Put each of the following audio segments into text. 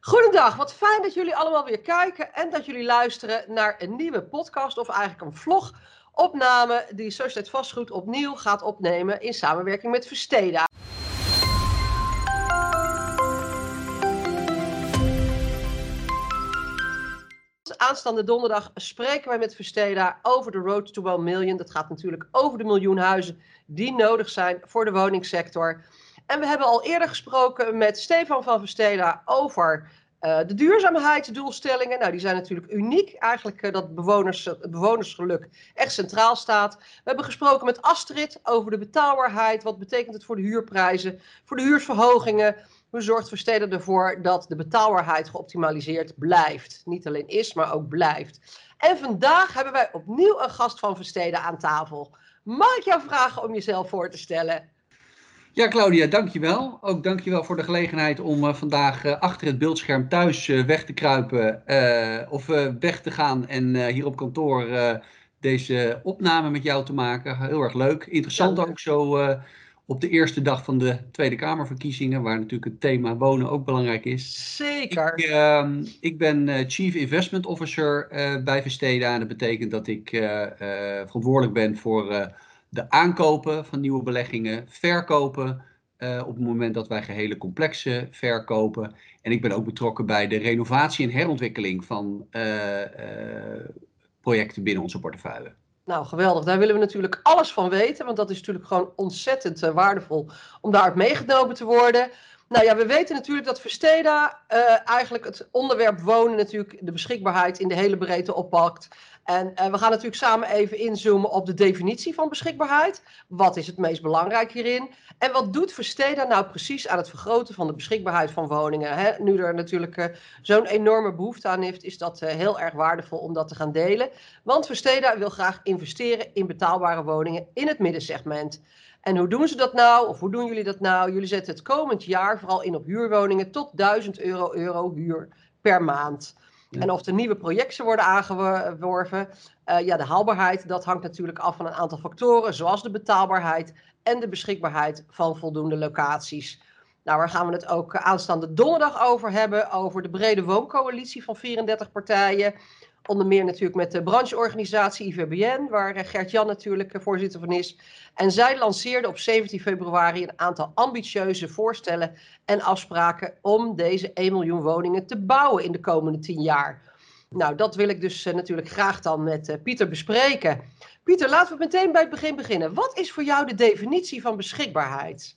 Goedendag, wat fijn dat jullie allemaal weer kijken en dat jullie luisteren naar een nieuwe podcast of eigenlijk een vlogopname die Sociëteit Vastgoed opnieuw gaat opnemen in samenwerking met Versteda. Aanstaande donderdag spreken wij met Versteda over de Road to 1 Million. Dat gaat natuurlijk over de miljoen huizen die nodig zijn voor de woningsector. En we hebben al eerder gesproken met Stefan van Verstela over uh, de duurzaamheidsdoelstellingen. Nou, die zijn natuurlijk uniek. Eigenlijk uh, dat bewoners, het bewonersgeluk echt centraal staat. We hebben gesproken met Astrid over de betaalbaarheid. Wat betekent het voor de huurprijzen, voor de huursverhogingen? Hoe zorgt Versteden ervoor dat de betaalbaarheid geoptimaliseerd blijft? Niet alleen is, maar ook blijft. En vandaag hebben wij opnieuw een gast van Versteden aan tafel. Mag ik jou vragen om jezelf voor te stellen? Ja, Claudia, dankjewel. Ook dankjewel voor de gelegenheid om uh, vandaag uh, achter het beeldscherm thuis uh, weg te kruipen of weg te gaan en hier op kantoor deze opname met jou te maken. Heel erg leuk. Interessant ja, ook zo op de eerste dag van de Tweede Kamerverkiezingen, waar natuurlijk het thema wonen ook belangrijk is. Zeker. Ik, ehm, ik ben Chief Investment Officer bij Vesteda en dat betekent dat ik verantwoordelijk ben voor de aankopen van nieuwe beleggingen, verkopen uh, op het moment dat wij gehele complexen verkopen. En ik ben ook betrokken bij de renovatie en herontwikkeling van uh, uh, projecten binnen onze portefeuille. Nou, geweldig. Daar willen we natuurlijk alles van weten, want dat is natuurlijk gewoon ontzettend waardevol om daar meegenomen te worden. Nou ja, we weten natuurlijk dat Versteda eigenlijk het onderwerp wonen natuurlijk de beschikbaarheid in de hele breedte oppakt. En uh, we gaan natuurlijk samen even inzoomen op de definitie van beschikbaarheid. Wat is het meest belangrijk hierin? En wat doet Versteda nou precies aan het vergroten van de beschikbaarheid van woningen? Hè? Nu er natuurlijk uh, zo'n enorme behoefte aan heeft, is dat heel erg waardevol om dat te gaan delen. Want Versteda wil graag investeren in betaalbare woningen in het middensegment. En hoe doen ze dat nou? Of hoe doen jullie dat nou? Jullie zetten het komend jaar vooral in op huurwoningen tot 1000 euro, euro huur per maand. En of er nieuwe projecten worden aangeworven. Uh, ja, de haalbaarheid, dat hangt natuurlijk af van een aantal factoren, zoals de betaalbaarheid en de beschikbaarheid van voldoende locaties. Nou, waar gaan we het ook aanstaande donderdag over hebben? Over de brede wooncoalitie van 34 partijen. Onder meer natuurlijk met de brancheorganisatie IVBN, waar eh, Gert-Jan natuurlijk eh, voorzitter van is. En zij lanceerde op 17 februari een aantal ambitieuze voorstellen en afspraken om deze 1 miljoen woningen te bouwen in de komende 10 jaar. Nou, dat wil ik dus uh, natuurlijk graag dan met Pieter bespreken. Pieter, laten we meteen bij het begin beginnen. Wat is voor jou de definitie van beschikbaarheid?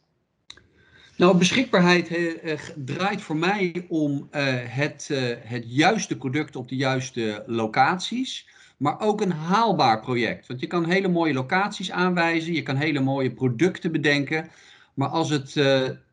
Nou, beschikbaarheid uh, draait voor mij om uh, het, het juiste product op de juiste locaties, maar ook een haalbaar project. Want je kan hele mooie locaties aanwijzen, je kan hele mooie producten bedenken, maar als het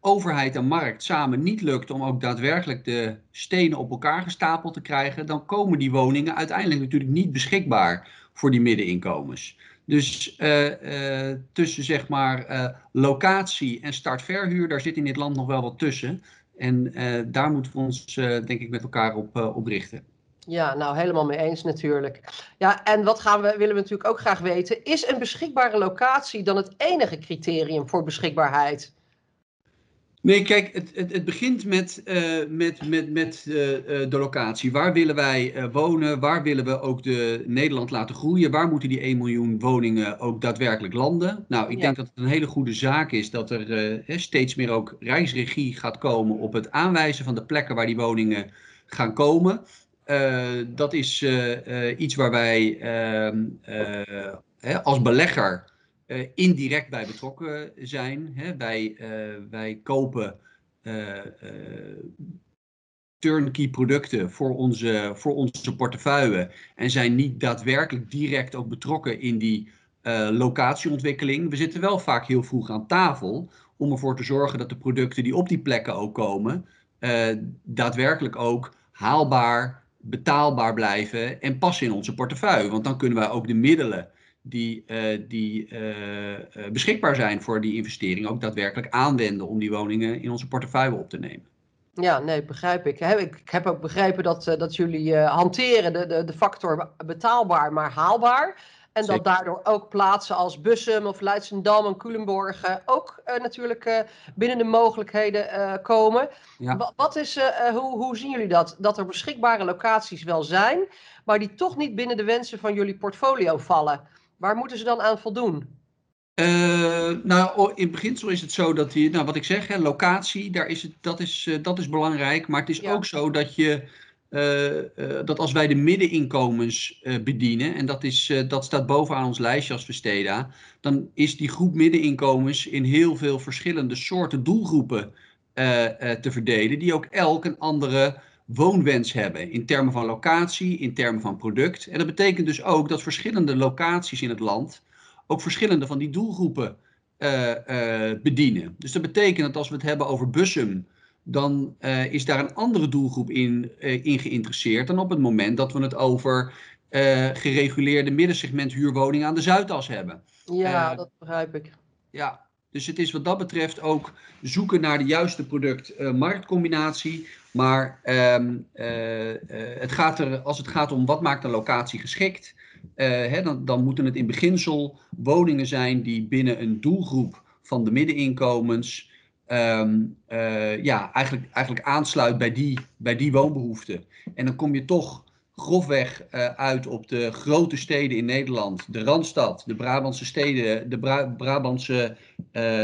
overheid en markt samen niet lukt om ook daadwerkelijk de stenen op elkaar gestapeld te krijgen, dan komen die woningen uiteindelijk natuurlijk niet beschikbaar voor die middeninkomens. Dus uh, uh, tussen zeg maar uh, locatie en startverhuur, daar zit in dit land nog wel wat tussen. En daar moeten we ons denk ik met elkaar op, op richten. Ja, nou helemaal mee eens natuurlijk. Ja, en wat gaan we, willen we natuurlijk ook graag weten. Is een beschikbare locatie dan het enige criterium voor beschikbaarheid? Nee, kijk, het, het, het begint met, uh, met, met, met uh, de locatie. Waar willen wij uh, wonen? Waar willen we ook de Nederland laten groeien? Waar moeten die 1 miljoen woningen ook daadwerkelijk landen? Nou, ik ja. denk dat het een hele goede zaak is dat er steeds meer ook rijksregie gaat komen op het aanwijzen van de plekken waar die woningen gaan komen. dat is iets waar wij ehm, als belegger uh, indirect bij betrokken zijn. Hè. Wij, uh, wij kopen uh, turnkey producten voor onze, voor onze portefeuille en zijn niet daadwerkelijk direct ook betrokken in die locatieontwikkeling. We zitten wel vaak heel vroeg aan tafel om ervoor te zorgen dat de producten die op die plekken ook komen, daadwerkelijk ook haalbaar, betaalbaar blijven en passen in onze portefeuille. Want dan kunnen wij ook de middelen die, uh, die uh, beschikbaar zijn voor die investering ook daadwerkelijk aanwenden om die woningen in onze portefeuille op te nemen. Ja, nee, begrijp ik. Ik heb ook begrepen dat, dat jullie hanteren de, de, de factor betaalbaar, maar haalbaar. En dat daardoor ook plaatsen als Bussum of Leidschendam en Culemborg ook natuurlijk binnen de mogelijkheden komen. Ja. Wat is, hoe, hoe zien jullie dat? Dat er beschikbare locaties wel zijn, maar die toch niet binnen de wensen van jullie portfolio vallen. Waar moeten ze dan aan voldoen? Uh, nou, in beginsel is het zo dat je, nou wat ik zeg, hè, locatie, daar is het, dat, is, uh, dat is belangrijk. Maar het is ook zo dat je, uh, dat als wij de middeninkomens bedienen, en dat, is, dat staat bovenaan ons lijstje als Vesteda, dan is die groep middeninkomens in heel veel verschillende soorten doelgroepen te verdelen, die ook elk een andere woonwens hebben in termen van locatie, in termen van product. En dat betekent dus ook dat verschillende locaties in het land ook verschillende van die doelgroepen uh, uh, bedienen. Dus dat betekent dat als we het hebben over Bussum, dan uh, is daar een andere doelgroep in, in geïnteresseerd dan op het moment dat we het over gereguleerde middensegment huurwoningen aan de Zuidas hebben. Ja, dat begrijp ik. Ja, dus het is wat dat betreft ook zoeken naar de juiste product-marktcombinatie. maar ehm, het gaat er, als het gaat om wat maakt een locatie geschikt, uh, hè, dan, dan moeten het in beginsel woningen zijn die binnen een doelgroep van de middeninkomens uh, ja, eigenlijk, eigenlijk aansluit bij die, bij die woonbehoeften. En dan kom je toch grofweg uh, uit op de grote steden in Nederland, de Randstad, de Brabantse steden, de Bra Brabantse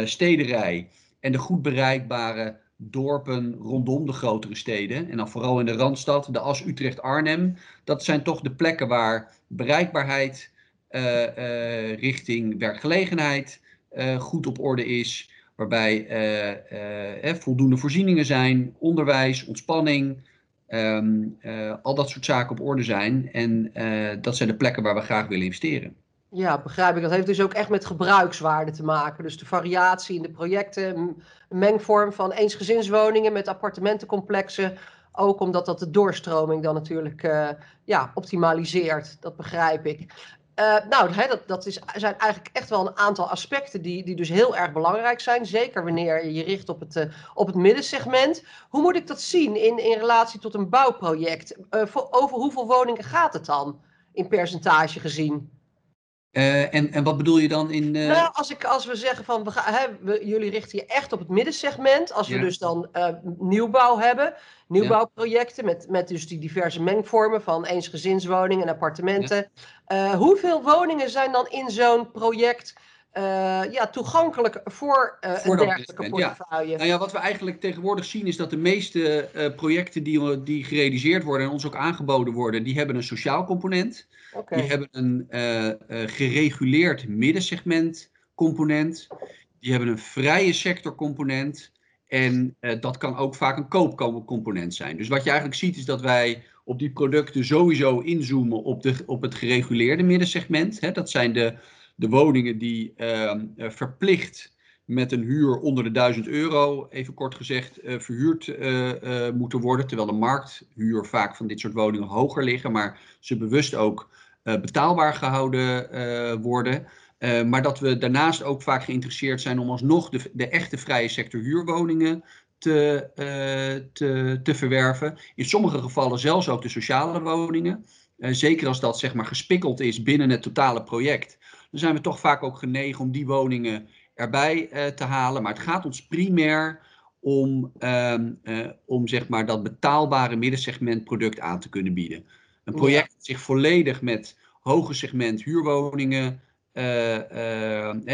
stedenrij en de goed bereikbare dorpen rondom de grotere steden. En dan vooral in de Randstad, de As Utrecht-Arnhem. Dat zijn toch de plekken waar bereikbaarheid uh, uh, richting werkgelegenheid uh, goed op orde is. Waarbij voldoende voorzieningen zijn, onderwijs, ontspanning. Um, al dat soort zaken op orde zijn. En dat zijn de plekken waar we graag willen investeren. Ja, begrijp ik. Dat heeft dus ook echt met gebruikswaarde te maken. Dus de variatie in de projecten, een mengvorm van eensgezinswoningen met appartementencomplexen. Ook omdat dat de doorstroming dan natuurlijk uh, ja, optimaliseert. Dat begrijp ik. Uh, nou, dat, dat is, zijn eigenlijk echt wel een aantal aspecten die, die dus heel erg belangrijk zijn. Zeker wanneer je je richt op het, uh, op het middensegment. Hoe moet ik dat zien in, in relatie tot een bouwproject? Voor, over hoeveel woningen gaat het dan in percentage gezien? Uh, en, en wat bedoel je dan in. Uh... Nou, als, ik, als we zeggen van we gaan, hè, we, jullie richten je echt op het middensegment. Als we dus dan uh, nieuwbouw hebben, nieuwbouwprojecten met, met dus die diverse mengvormen van eensgezinswoningen en appartementen. Ja. hoeveel woningen zijn dan in zo'n project ja, toegankelijk voor, voor een dergelijke portefeuille? Ja. Nou ja, wat we eigenlijk tegenwoordig zien is dat de meeste projecten die, die gerealiseerd worden en ons ook aangeboden worden, die hebben een sociaal component. Okay. Die hebben een gereguleerd middensegment component. Die hebben een vrije sector component. En dat kan ook vaak een koopcomponent zijn. Dus wat je eigenlijk ziet is dat wij op die producten sowieso inzoomen op, de, op het gereguleerde middensegment. Hè. Dat zijn de, de woningen die ehm, verplicht met een huur onder de 1000 euro, even kort gezegd, uh, verhuurd uh, moeten worden. Terwijl de markthuur vaak van dit soort woningen hoger liggen, maar ze bewust ook betaalbaar gehouden worden. maar dat we daarnaast ook vaak geïnteresseerd zijn om alsnog de, de echte vrije sector huurwoningen te, te, te verwerven. In sommige gevallen zelfs ook de sociale woningen. zeker als dat zeg maar gespikkeld is binnen het totale project. Dan zijn we toch vaak ook genegen om die woningen erbij uh, te halen. Maar het gaat ons primair om, um, uh, om zeg maar dat betaalbare middensegment product aan te kunnen bieden. Een project dat zich volledig met hoge segment huurwoningen, uh,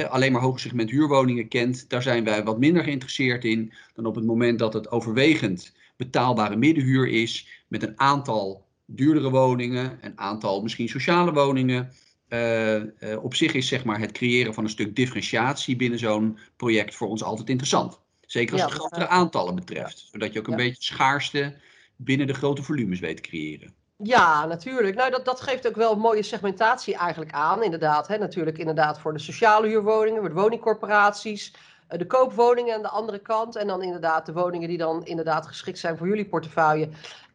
alleen maar hoge segment huurwoningen kent, daar zijn wij wat minder geïnteresseerd in dan op het moment dat het overwegend betaalbare middenhuur is met een aantal duurdere woningen, een aantal misschien sociale woningen. Uh, uh, op zich is zeg maar, het creëren van een stuk differentiatie binnen zo'n project voor ons altijd interessant. Zeker als ja, het grotere aantallen betreft. Zodat je ook een ja. beetje schaarste binnen de grote volumes weet te creëren. Ja, natuurlijk. Nou, dat, dat geeft ook wel een mooie segmentatie eigenlijk aan. Inderdaad, hè? natuurlijk inderdaad voor de sociale huurwoningen, voor de woningcorporaties, de koopwoningen aan de andere kant. En dan inderdaad de woningen die dan inderdaad geschikt zijn voor jullie portefeuille.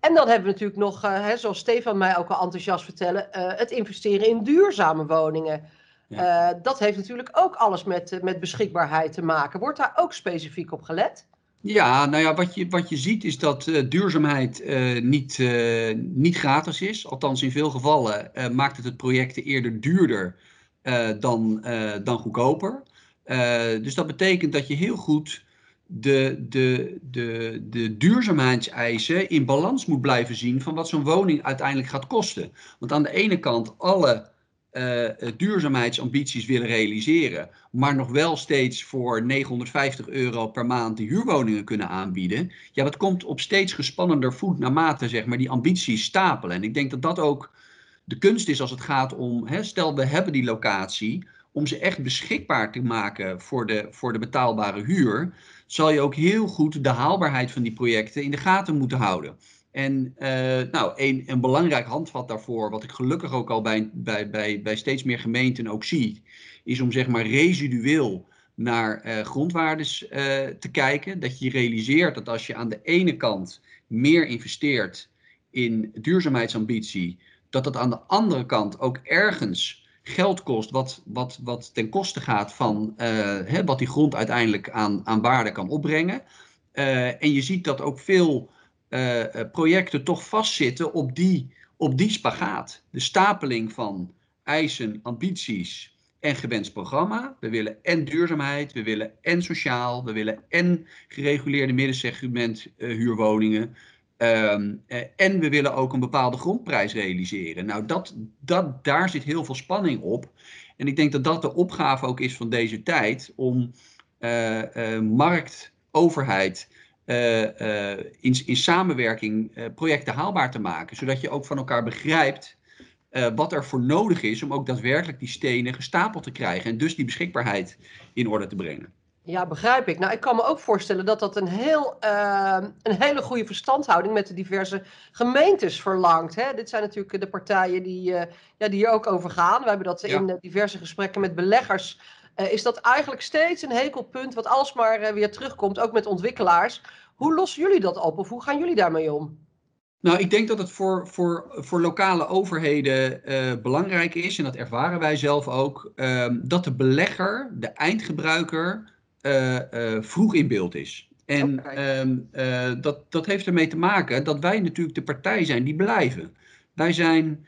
En dan hebben we natuurlijk nog, uh, hè, zoals Stefan mij ook al enthousiast vertellen, uh, het investeren in duurzame woningen. Ja. Uh, dat heeft natuurlijk ook alles met, met beschikbaarheid te maken. Wordt daar ook specifiek op gelet? Ja, nou ja, wat je, wat je ziet is dat duurzaamheid niet, niet gratis is. Althans, in veel gevallen maakt het het projecten eerder duurder dan, dan goedkoper. dus dat betekent dat je heel goed de, de, de, de duurzaamheidseisen in balans moet blijven zien van wat zo'n woning uiteindelijk gaat kosten. Want aan de ene kant alle uh, duurzaamheidsambities willen realiseren, maar nog wel steeds voor 950 euro per maand de huurwoningen kunnen aanbieden, ja, dat komt op steeds gespannender voet naarmate zeg maar, die ambities stapelen. En ik denk dat dat ook de kunst is als het gaat om, hè, stel we hebben die locatie, om ze echt beschikbaar te maken voor de, voor de betaalbare huur, zal je ook heel goed de haalbaarheid van die projecten in de gaten moeten houden. En uh, nou, een, een belangrijk handvat daarvoor, wat ik gelukkig ook al bij, bij, bij, bij steeds meer gemeenten ook zie, is om zeg maar residueel naar uh, grondwaardes uh, te kijken. Dat je realiseert dat als je aan de ene kant meer investeert in duurzaamheidsambitie, dat dat aan de andere kant ook ergens geld kost, wat, wat, wat ten koste gaat van hè, wat die grond uiteindelijk aan, aan waarde kan opbrengen. en je ziet dat ook veel uh, projecten toch vastzitten op die, op die spagaat. De stapeling van eisen, ambities en gewenst programma. We willen en duurzaamheid, we willen en sociaal, we willen en gereguleerde middensegment huurwoningen. Um, en we willen ook een bepaalde grondprijs realiseren. Nou, dat, dat, daar zit heel veel spanning op. En ik denk dat dat de opgave ook is van deze tijd om markt, overheid uh, in, in samenwerking uh, projecten haalbaar te maken. Zodat je ook van elkaar begrijpt wat er voor nodig is om ook daadwerkelijk die stenen gestapeld te krijgen. En dus die beschikbaarheid in orde te brengen. Ja, begrijp ik. Nou, ik kan me ook voorstellen dat dat een, heel, een hele goede verstandhouding met de diverse gemeentes verlangt. Hè? Dit zijn natuurlijk de partijen die, ja, die hier ook over gaan. We hebben dat in diverse gesprekken met beleggers uh, is dat eigenlijk steeds een hekelpunt wat alsmaar uh, weer terugkomt, ook met ontwikkelaars. Hoe lossen jullie dat op of hoe gaan jullie daarmee om? Nou, ik denk dat het voor, voor, voor lokale overheden uh, belangrijk is, en dat ervaren wij zelf ook, ehm, dat de belegger, de eindgebruiker, vroeg in beeld is. En okay. um, dat, dat heeft ermee te maken dat wij natuurlijk de partij zijn die blijven. Wij zijn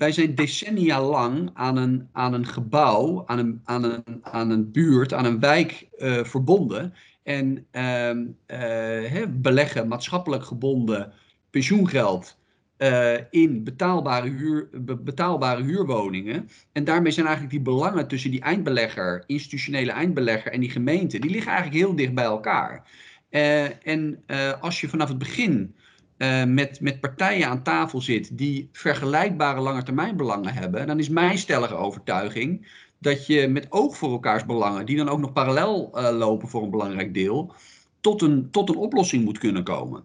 wij zijn decennia lang aan een, aan een gebouw, aan een, aan, een, aan een buurt, aan een wijk uh, verbonden. En uh, beleggen maatschappelijk gebonden pensioengeld uh, in betaalbare, huur, betaalbare huurwoningen. En daarmee zijn eigenlijk die belangen tussen die eindbelegger, institutionele eindbelegger en die gemeente, die liggen eigenlijk heel dicht bij elkaar. en als je vanaf het begin met, met partijen aan tafel zit die vergelijkbare langetermijnbelangen hebben, dan is mijn stellige overtuiging dat je met oog voor elkaars belangen, die dan ook nog parallel lopen voor een belangrijk deel, tot een, tot een oplossing moet kunnen komen.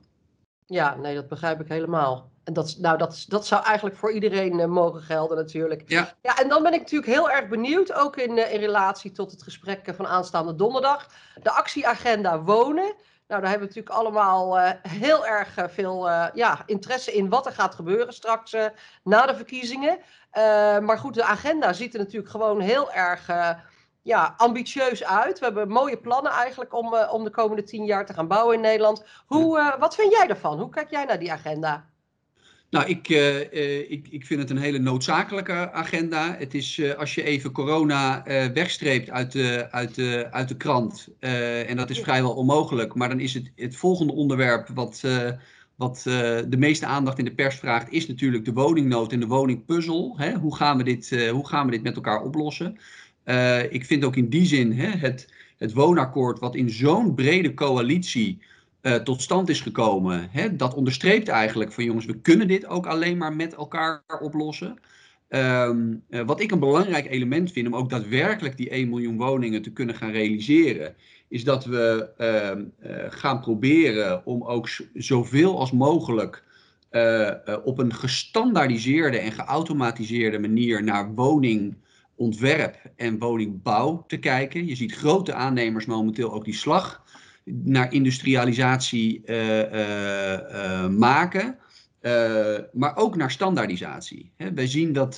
Ja, nee, dat begrijp ik helemaal. En dat, nou, dat, dat zou eigenlijk voor iedereen uh, mogen gelden natuurlijk. Ja. ja, en dan ben ik natuurlijk heel erg benieuwd, ook in, in relatie tot het gesprek van aanstaande donderdag, de actieagenda wonen. Nou, daar hebben we natuurlijk allemaal uh, heel erg veel ja, interesse in wat er gaat gebeuren straks na de verkiezingen. maar goed, de agenda ziet er natuurlijk gewoon heel erg ja, ambitieus uit. We hebben mooie plannen eigenlijk om, om de komende tien jaar te gaan bouwen in Nederland. Hoe, wat vind jij ervan? Hoe kijk jij naar die agenda? Nou, ik, uh, uh, ik, ik vind het een hele noodzakelijke agenda. Het is uh, als je even corona wegstreept uit de, uit de, uit de krant, en dat is vrijwel onmogelijk, maar dan is het het volgende onderwerp wat, wat de meeste aandacht in de pers vraagt, is natuurlijk de woningnood en de woningpuzzel. Hè? Hoe, gaan we dit, hoe gaan we dit met elkaar oplossen? ik vind ook in die zin hè, het, het woonakkoord, wat in zo'n brede coalitie uh, tot stand is gekomen, hè, dat onderstreept eigenlijk van jongens, we kunnen dit ook alleen maar met elkaar oplossen. Um, uh, wat ik een belangrijk element vind om ook daadwerkelijk die 1 miljoen woningen te kunnen gaan realiseren, is dat we uh, gaan proberen om ook zoveel als mogelijk op een gestandaardiseerde en geautomatiseerde manier naar woningontwerp en woningbouw te kijken. Je ziet grote aannemers momenteel ook die slag naar industrialisatie uh, uh, maken. maar ook naar standaardisatie. Hè, wij zien dat,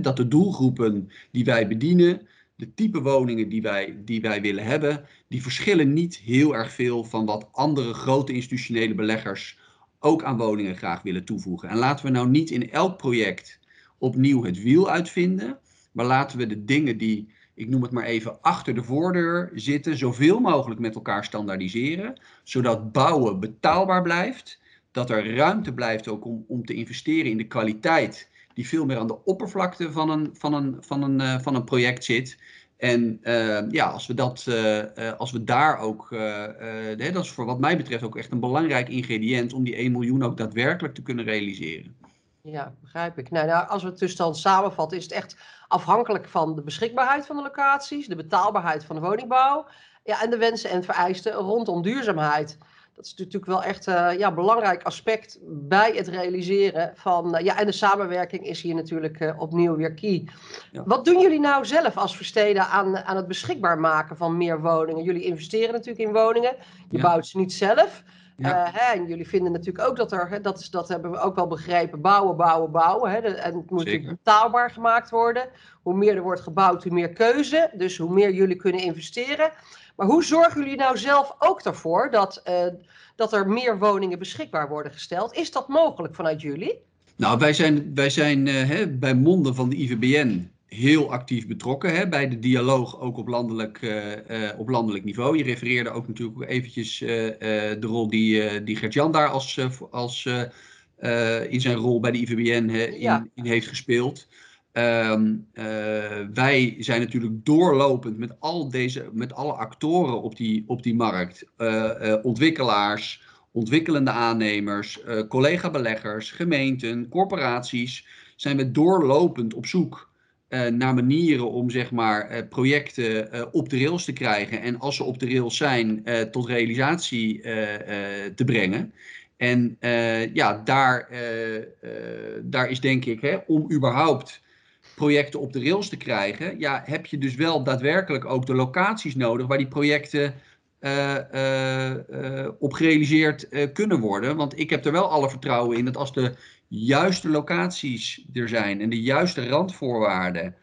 dat de doelgroepen die wij bedienen, de type woningen die wij, die wij willen hebben, die verschillen niet heel erg veel van wat andere grote institutionele beleggers ook aan woningen graag willen toevoegen. En laten we nou niet in elk project opnieuw het wiel uitvinden, Maar laten we de dingen die, ik noem het maar even, achter de voordeur zitten, zoveel mogelijk met elkaar standaardiseren. Zodat bouwen betaalbaar blijft. Dat er ruimte blijft ook om, om te investeren in de kwaliteit die veel meer aan de oppervlakte van een, van een, van een, uh, van een project zit. En uh, ja, als we, dat, uh, als we daar ook, dat is voor wat mij betreft ook echt een belangrijk ingrediënt om die 1 miljoen ook daadwerkelijk te kunnen realiseren. Ja, begrijp ik. Nou, nou, als we het dus dan samenvatten, is het echt afhankelijk van de beschikbaarheid van de locaties, de betaalbaarheid van de woningbouw ja, en de wensen en vereisten rondom duurzaamheid. Dat is natuurlijk wel echt een uh, ja, belangrijk aspect bij het realiseren van. Uh, ja, en de samenwerking is hier natuurlijk uh, opnieuw weer key. Ja. Wat doen jullie nou zelf als versteden aan, aan het beschikbaar maken van meer woningen? Jullie investeren natuurlijk in woningen, je ja. bouwt ze niet zelf. Ja. Hè, en jullie vinden natuurlijk ook dat er, dat, is, dat hebben we ook wel begrepen, bouwen, bouwen, bouwen. Hè, en het moet natuurlijk betaalbaar gemaakt worden. Hoe meer er wordt gebouwd, hoe meer keuze. Dus hoe meer jullie kunnen investeren. Maar hoe zorgen jullie nou zelf ook ervoor dat, uh, dat er meer woningen beschikbaar worden gesteld? Is dat mogelijk vanuit jullie? Nou, wij zijn, wij zijn uh, hè, bij monden van de IVBN heel actief betrokken hè, bij de dialoog, ook op landelijk, uh, op landelijk niveau. Je refereerde ook natuurlijk ook eventjes de rol die, die Gert-Jan daar als, als, in zijn rol bij de IVBN in, ja. in heeft gespeeld. Um, uh, wij zijn natuurlijk doorlopend met al deze, met alle actoren op die, op die markt. Ontwikkelaars, ontwikkelende aannemers, collega-beleggers, gemeenten, corporaties. Zijn we doorlopend op zoek naar manieren om zeg maar, projecten op de rails te krijgen. En als ze op de rails zijn, tot realisatie te brengen. En ja, daar, daar is denk ik, hè, om überhaupt projecten op de rails te krijgen, ja, heb je dus wel daadwerkelijk ook de locaties nodig waar die projecten op gerealiseerd kunnen worden. Want ik heb er wel alle vertrouwen in dat als de juiste locaties er zijn en de juiste randvoorwaarden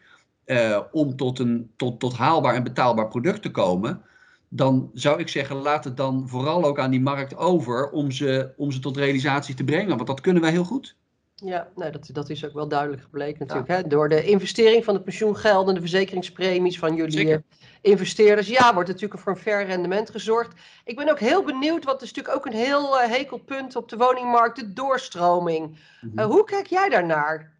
om tot een tot, tot haalbaar en betaalbaar product te komen, dan zou ik zeggen, laat het dan vooral ook aan die markt over om ze, om ze tot realisatie te brengen. Want dat kunnen wij heel goed. Ja, nou, dat, dat is ook wel duidelijk gebleken natuurlijk. Ja. Hè? Door de investering van de pensioengelden, de verzekeringspremies van jullie Zeker. investeerders. Ja, wordt natuurlijk voor een fair rendement gezorgd. Ik ben ook heel benieuwd, want het is natuurlijk ook een heel uh, hekel punt op de woningmarkt, de doorstroming. Mm-hmm. Uh, hoe kijk jij daarnaar?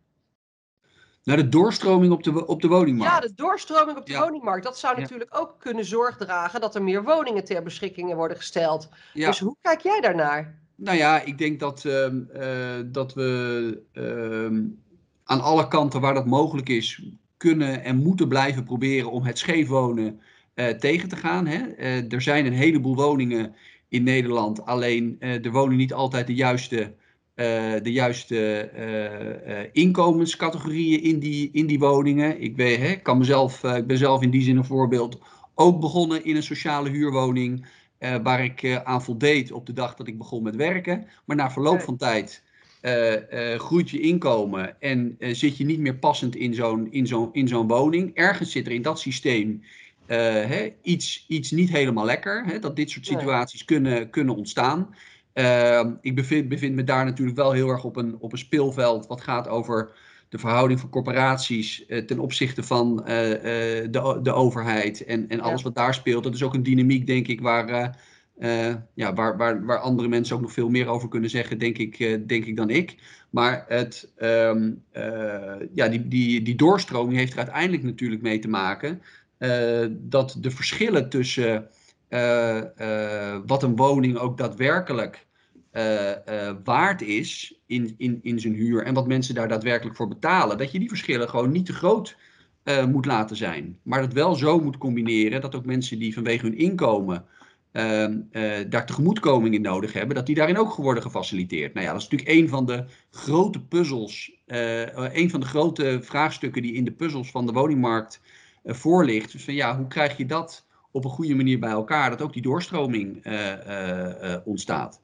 Naar de doorstroming op de, op de woningmarkt? Ja, de doorstroming op de ja. woningmarkt. Dat zou natuurlijk ook kunnen zorg dragen dat er meer woningen ter beschikking worden gesteld. Dus hoe kijk jij daarnaar? Nou ja, ik denk dat, uh, uh, dat we uh, aan alle kanten waar dat mogelijk is, kunnen en moeten blijven proberen om het scheefwonen uh, tegen te gaan. Hè? Uh, er zijn een heleboel woningen in Nederland, alleen er wonen niet altijd de juiste, de juiste inkomenscategorieën in die, in die woningen. Ik, weet, hè, kan mezelf, ik ben zelf in die zin een voorbeeld ook begonnen in een sociale huurwoning. Uh, waar ik uh, aan voldeed op de dag dat ik begon met werken. Maar na verloop van tijd uh, groeit je inkomen en zit je niet meer passend in zo'n in zo'n in zo'n woning. Ergens zit er in dat systeem hè, iets, iets niet helemaal lekker. Hè, dat dit soort situaties kunnen, kunnen ontstaan. Ehm, ik bevind, bevind me daar natuurlijk wel heel erg op een, op een speelveld wat gaat over de verhouding van corporaties uh, ten opzichte van uh, uh, de, de overheid en, en alles ja. wat daar speelt. Dat is ook een dynamiek, denk ik, waar, ja, waar, waar, waar andere mensen ook nog veel meer over kunnen zeggen, denk ik, denk ik dan ik. Maar het, um, ja, die, die, die doorstroming heeft er uiteindelijk natuurlijk mee te maken dat de verschillen tussen wat een woning ook daadwerkelijk uh, waard is in, in, in zijn huur en wat mensen daar daadwerkelijk voor betalen, dat je die verschillen gewoon niet te groot uh, moet laten zijn. Maar dat wel zo moet combineren dat ook mensen die vanwege hun inkomen ehm, daar tegemoetkoming in nodig hebben, dat die daarin ook worden gefaciliteerd. Nou ja, dat is natuurlijk een van de grote puzzels, een van de grote vraagstukken die in de puzzels van de woningmarkt voor ligt. Dus van ja, hoe krijg je dat op een goede manier bij elkaar, dat ook die doorstroming ontstaat?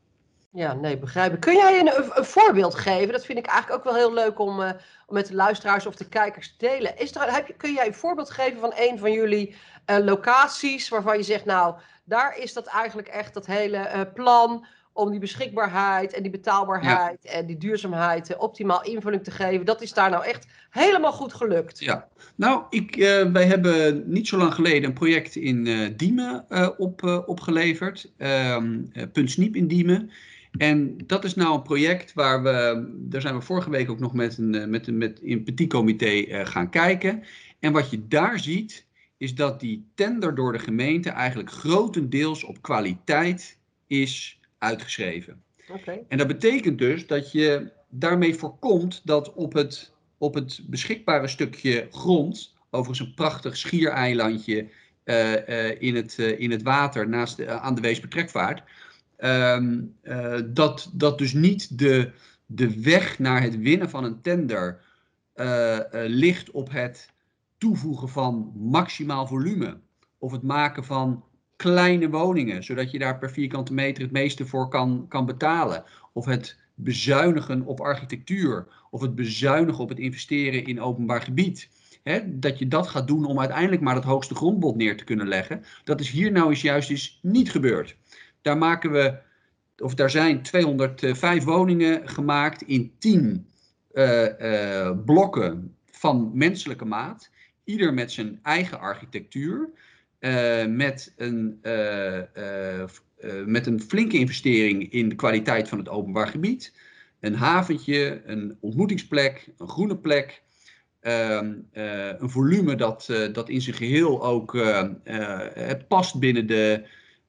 Ja, nee, begrijp ik. Kun jij een, een, voorbeeld geven? Dat vind ik eigenlijk ook wel heel leuk om, uh, om met de luisteraars of de kijkers te delen. Is er, heb je, kun jij een voorbeeld geven van een van jullie uh, locaties waarvan je zegt, nou, daar is dat eigenlijk echt dat hele uh, plan om die beschikbaarheid en die betaalbaarheid en die duurzaamheid eh, optimaal invulling te geven. Dat is daar nou echt helemaal goed gelukt. Ja, nou, ik, uh, wij hebben niet zo lang geleden een project in uh, Diemen op, opgeleverd. Um, Punt Sniep in Diemen. En dat is nou een project waar we, daar zijn we vorige week ook nog met een, met een, met een petit comité gaan kijken. En wat je daar ziet, is dat die tender door de gemeente eigenlijk grotendeels op kwaliteit is uitgeschreven. Okay. En dat betekent dus dat je daarmee voorkomt dat op het, op het beschikbare stukje grond, overigens een prachtig schiereilandje uh, uh, in, het, uh, in het water naast aan de Ehm, dat, dat dus niet de, de weg naar het winnen van een tender ligt op het toevoegen van maximaal volume of het maken van kleine woningen, zodat je daar per vierkante meter het meeste voor kan, kan betalen. Of het bezuinigen op architectuur, of het bezuinigen op het investeren in openbaar gebied. dat je dat gaat doen om uiteindelijk maar het hoogste grondbod neer te kunnen leggen. Dat is hier nou eens juist eens niet gebeurd. Daar maken we, of daar zijn 205 woningen gemaakt in 10 uh, uh, blokken van menselijke maat. Ieder met zijn eigen architectuur. Uh, met, een, met een flinke investering in de kwaliteit van het openbaar gebied. Een haventje, een ontmoetingsplek, een groene plek. Ehm, een volume dat, dat in zijn geheel ook past binnen de,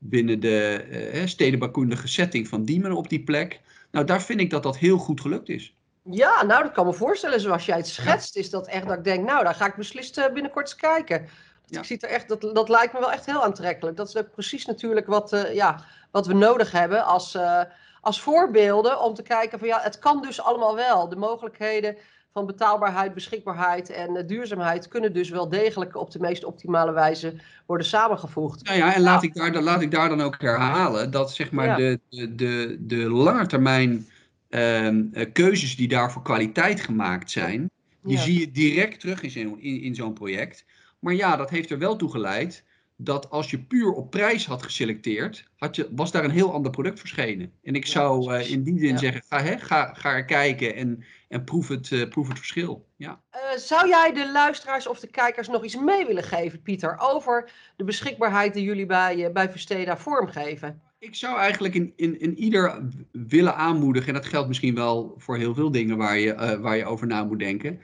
binnen de stedenbouwkundige setting van Diemen op die plek. Nou, daar vind ik dat dat heel goed gelukt is. Ja, nou, dat kan me voorstellen. Zoals jij het schetst, is dat echt dat ik denk, nou, daar ga ik beslist binnenkort eens kijken. Ja. Ik zie er echt, dat, dat lijkt me wel echt heel aantrekkelijk. Dat is ook precies natuurlijk wat, uh, ja, wat we nodig hebben als, uh, als voorbeelden. Om te kijken van ja, het kan dus allemaal wel. De mogelijkheden van betaalbaarheid, beschikbaarheid en uh, duurzaamheid kunnen dus wel degelijk op de meest optimale wijze worden samengevoegd. Ja, ja en laat, ik daar, dan, laat ik daar dan ook herhalen dat zeg maar ja. de, de, de, de langetermijn uh, keuzes die daar voor kwaliteit gemaakt zijn, die ja. zie je direct terug in, in, in zo'n project. Maar ja, dat heeft er wel toe geleid dat als je puur op prijs had geselecteerd, had je, was daar een heel ander product verschenen. En ik zou uh, in die zin ja. zeggen, ga, hè, ga, ga er kijken en, en proef, het, uh, proef het verschil. Ja. Uh, zou jij de luisteraars of de kijkers nog iets mee willen geven, Pieter, over de beschikbaarheid die jullie bij, bij Versteda vormgeven? Ik zou eigenlijk in, in, in ieder willen aanmoedigen, en dat geldt misschien wel voor heel veel dingen waar je, waar je over na moet denken.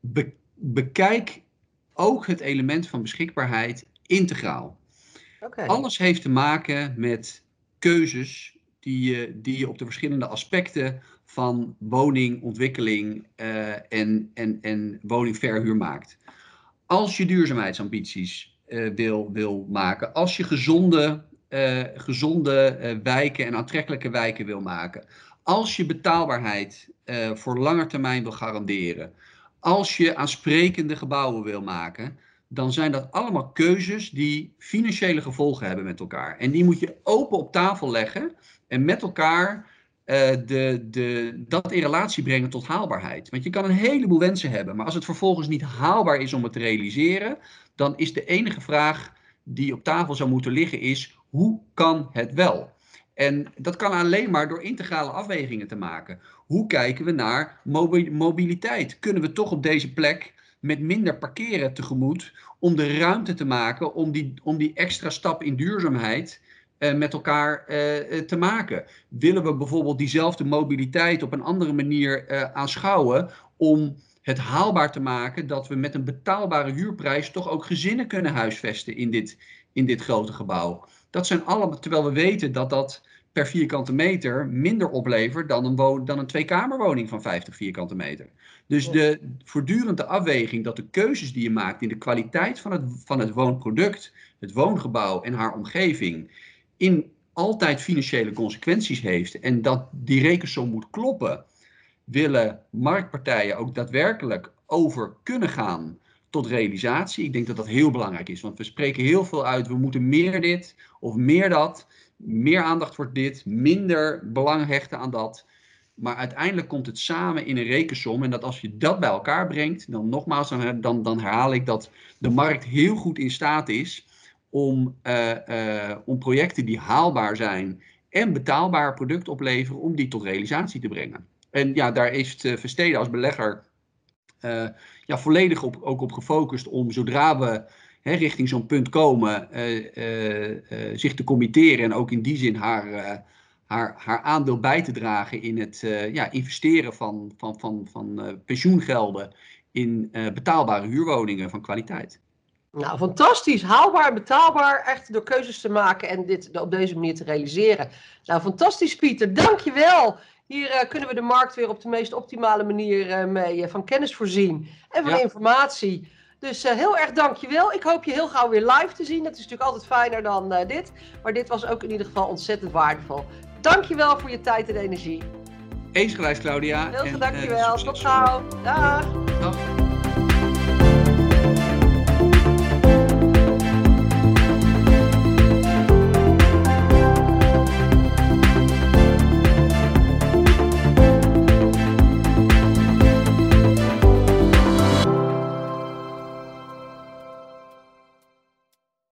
Be, bekijk ook het element van beschikbaarheid integraal. Okay. Alles heeft te maken met keuzes die je, die je op de verschillende aspecten van woningontwikkeling uh, en, en, en woningverhuur maakt. Als je duurzaamheidsambities uh, wil, wil maken, als je gezonde, uh, gezonde wijken en aantrekkelijke wijken wil maken, als je betaalbaarheid voor lange termijn wil garanderen, als je aansprekende gebouwen wil maken, dan zijn dat allemaal keuzes die financiële gevolgen hebben met elkaar. En die moet je open op tafel leggen en met elkaar uh, de, de, dat in relatie brengen tot haalbaarheid. Want je kan een heleboel wensen hebben, maar als het vervolgens niet haalbaar is om het te realiseren, dan is de enige vraag die op tafel zou moeten liggen is, hoe kan het wel? En dat kan alleen maar door integrale afwegingen te maken. Hoe kijken we naar mobiliteit? Kunnen we toch op deze plek met minder parkeren tegemoet om de ruimte te maken om die, om die extra stap in duurzaamheid uh, met elkaar uh, te maken? Willen we bijvoorbeeld diezelfde mobiliteit op een andere manier uh, aanschouwen om het haalbaar te maken dat we met een betaalbare huurprijs toch ook gezinnen kunnen huisvesten in dit, in dit grote gebouw? Dat zijn allemaal, terwijl we weten dat dat per vierkante meter minder oplevert dan een, dan een tweekamerwoning van 50 vierkante meter. Dus de voortdurende afweging dat de keuzes die je maakt in de kwaliteit van het, van het woonproduct, het woongebouw en haar omgeving, in altijd financiële consequenties heeft en dat die rekensom moet kloppen, willen marktpartijen ook daadwerkelijk over kunnen gaan tot realisatie. Ik denk dat dat heel belangrijk is, want we spreken heel veel uit, we moeten meer dit of meer dat meer aandacht voor dit, minder belang hechten aan dat. Maar uiteindelijk komt het samen in een rekensom. En dat als je dat bij elkaar brengt, dan nogmaals, dan, dan, herhaal ik dat de markt heel goed in staat is om, uh, uh, om projecten die haalbaar zijn en betaalbaar product opleveren om die tot realisatie te brengen. En ja, daar is uh, Versteden als belegger ja, volledig ook op gefocust om zodra we hè, richting zo'n punt komen, uh, zich te committeren en ook in die zin haar, haar, haar aandeel bij te dragen in het ja, investeren van, van, van, van pensioengelden in betaalbare huurwoningen van kwaliteit. Nou, fantastisch. Haalbaar en betaalbaar. Echt door keuzes te maken en dit op deze manier te realiseren. Nou, fantastisch, Pieter. Dankjewel. Hier uh, kunnen we de markt weer op de meest optimale manier uh, mee uh, van kennis voorzien en van ja. informatie. Dus heel erg dankjewel. Ik hoop je heel gauw weer live te zien. Dat is natuurlijk altijd fijner dan dit. Maar dit was ook in ieder geval ontzettend waardevol. Dankjewel voor je tijd en energie. Eens gelijk, Claudia. Heel veel dankjewel. Tot gauw. Dag. Dag.